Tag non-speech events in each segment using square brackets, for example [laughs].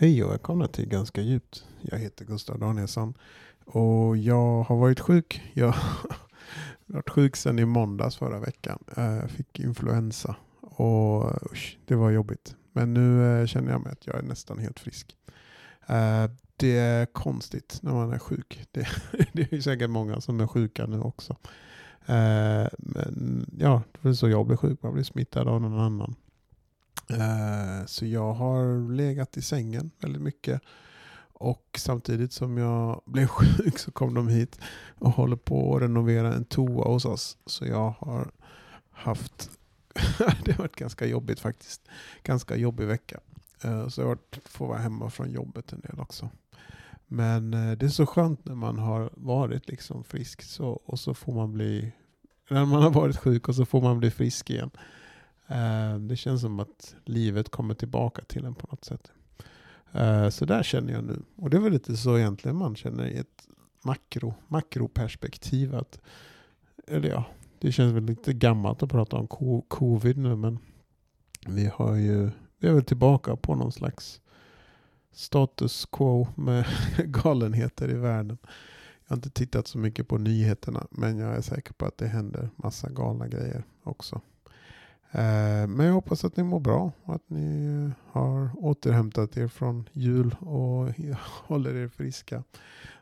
Hej och välkomna till Ganska djupt. Jag heter Gustav Danielsson och jag har varit sjuk. Jag har [laughs] varit sjuk sedan i måndags förra veckan. Eh, jag fick influensa och usch, det var jobbigt. Men nu eh, känner jag mig att jag är nästan helt frisk. Eh, det är konstigt när man är sjuk. [laughs] Det, det är säkert många som är sjuka nu också. Men ja, det är så jag blir sjuk. Man blir smittad av någon annan. Eh, så jag har legat i sängen väldigt mycket. Och samtidigt som jag blev [laughs] sjuk så kom de hit och håller på att renovera en toa hos oss. Så jag har haft, [laughs] det har varit ganska jobbigt faktiskt. Ganska jobbig vecka. Eh, så jag har fått vara hemma från jobbet en del också. Men eh, det är så skönt när man har varit liksom frisk så, och så får man bli, när man har varit sjuk och så får man bli frisk igen. Eh, det känns som att livet kommer tillbaka till en på något sätt. Eh, så där känner jag nu. Och det är väl lite så egentligen man känner i ett makro, makroperspektiv. Att, eller ja, det känns väl lite gammalt att prata om covid nu men vi har ju, vi är väl tillbaka på någon slags status quo med [laughs] galenheter i världen. Jag har inte tittat så mycket på nyheterna men jag är säker på att det händer massa galna grejer också. Eh, men jag hoppas att ni mår bra och att ni eh, har återhämtat er från jul och [laughs] håller er friska.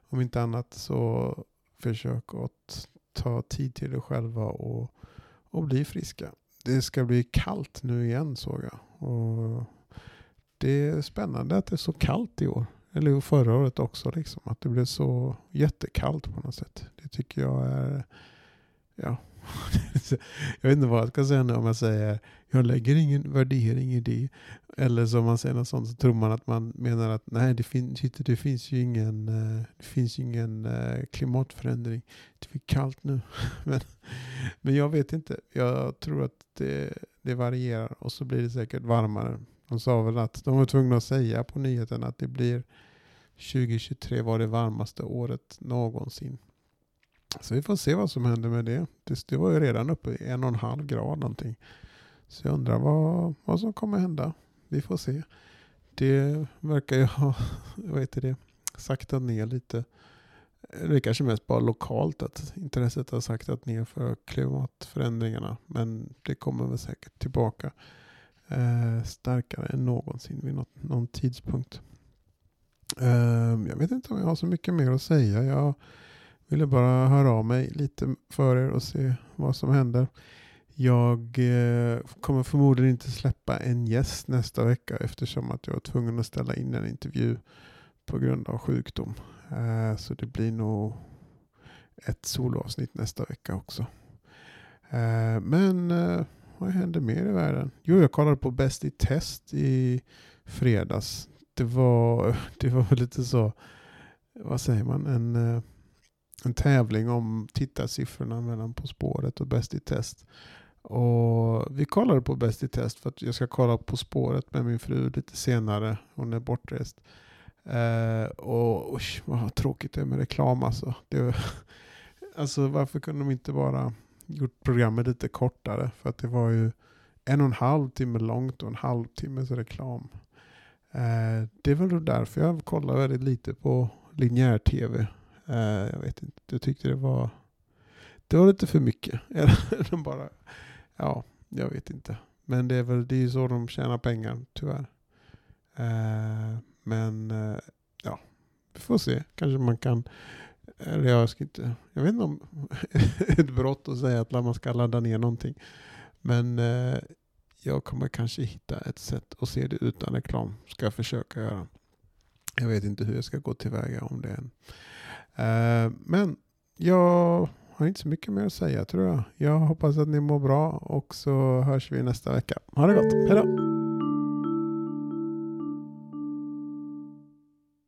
Om inte annat så försök att ta tid till er själva och, och bli friska. Det ska bli kallt nu igen såg jag. Och det är spännande att det är så kallt i år. Eller förra året också. Liksom. Att det blev så jättekallt på något sätt. Det tycker jag är ja, [laughs] [laughs] jag vet inte vad jag ska säga nu om jag säger jag lägger ingen värdering i det. Eller som man säger något sånt så tror man att man menar att nej det, fin det finns ju ingen, eh, det finns ingen eh, klimatförändring. Det är kallt nu. [laughs] men, men jag vet inte. Jag tror att det, det varierar och så blir det säkert varmare. De sa väl att de var tvungna att säga på nyheten att det blir 2023 var det varmaste året någonsin. Så vi får se vad som händer med det. Det, var ju redan uppe i en och en halv grad någonting. Så jag undrar vad, vad som kommer hända. Vi får se. Det verkar ju ha [laughs] vad heter det, saktat ner lite. Det kanske mest bara lokalt att intresset har saktat ner för klimatförändringarna. Men det kommer väl säkert tillbaka eh, starkare än någonsin vid något, någon tidpunkt. Eh, jag vet inte om jag har så mycket mer att säga. Jag ville bara höra av mig lite för er och se vad som händer. Jag eh, kommer förmodligen inte släppa en gäst nästa vecka eftersom att jag var tvungen att ställa in en intervju på grund av sjukdom. Eh, så det blir nog ett soloavsnitt nästa vecka också. Eh, men eh, vad händer mer i världen? Jo, jag kollade på Bäst i test i fredags. Det var, [laughs] det var lite så, vad säger man, en eh, en tävling om tittarsiffrorna mellan På spåret och Bäst i test. Och vi kollade på Bäst i test för att jag ska kolla På spåret med min fru lite senare. Hon är bortrest. Eh, och usch, vad tråkigt det är med reklam alltså. Det, [laughs] alltså varför kunde de inte bara gjort programmet lite kortare? För att det var ju en och en halv timme långt och en halvtimmes reklam. Eh, det är väl därför jag kollar väldigt lite på linjär tv. Eh, jag vet inte, jag tyckte det var, det var lite för mycket. [laughs] de bara, ja, jag vet inte. Men det är väl det är så de tjänar pengar, tyvärr. Eh, men eh, ja, vi får se. Kanske man kan, eller jag ska inte, jag vet inte om [laughs] ett brott att säga att man ska ladda ner någonting. Men jag kommer kanske hitta ett sätt att se det utan reklam. Ska jag försöka göra. Jag vet inte hur jag ska gå tillväga om det är en... Eh, men jag har inte så mycket mer att säga tror jag. Jag hoppas att ni mår bra och så hörs vi nästa vecka. Ha det gott. Hejdå!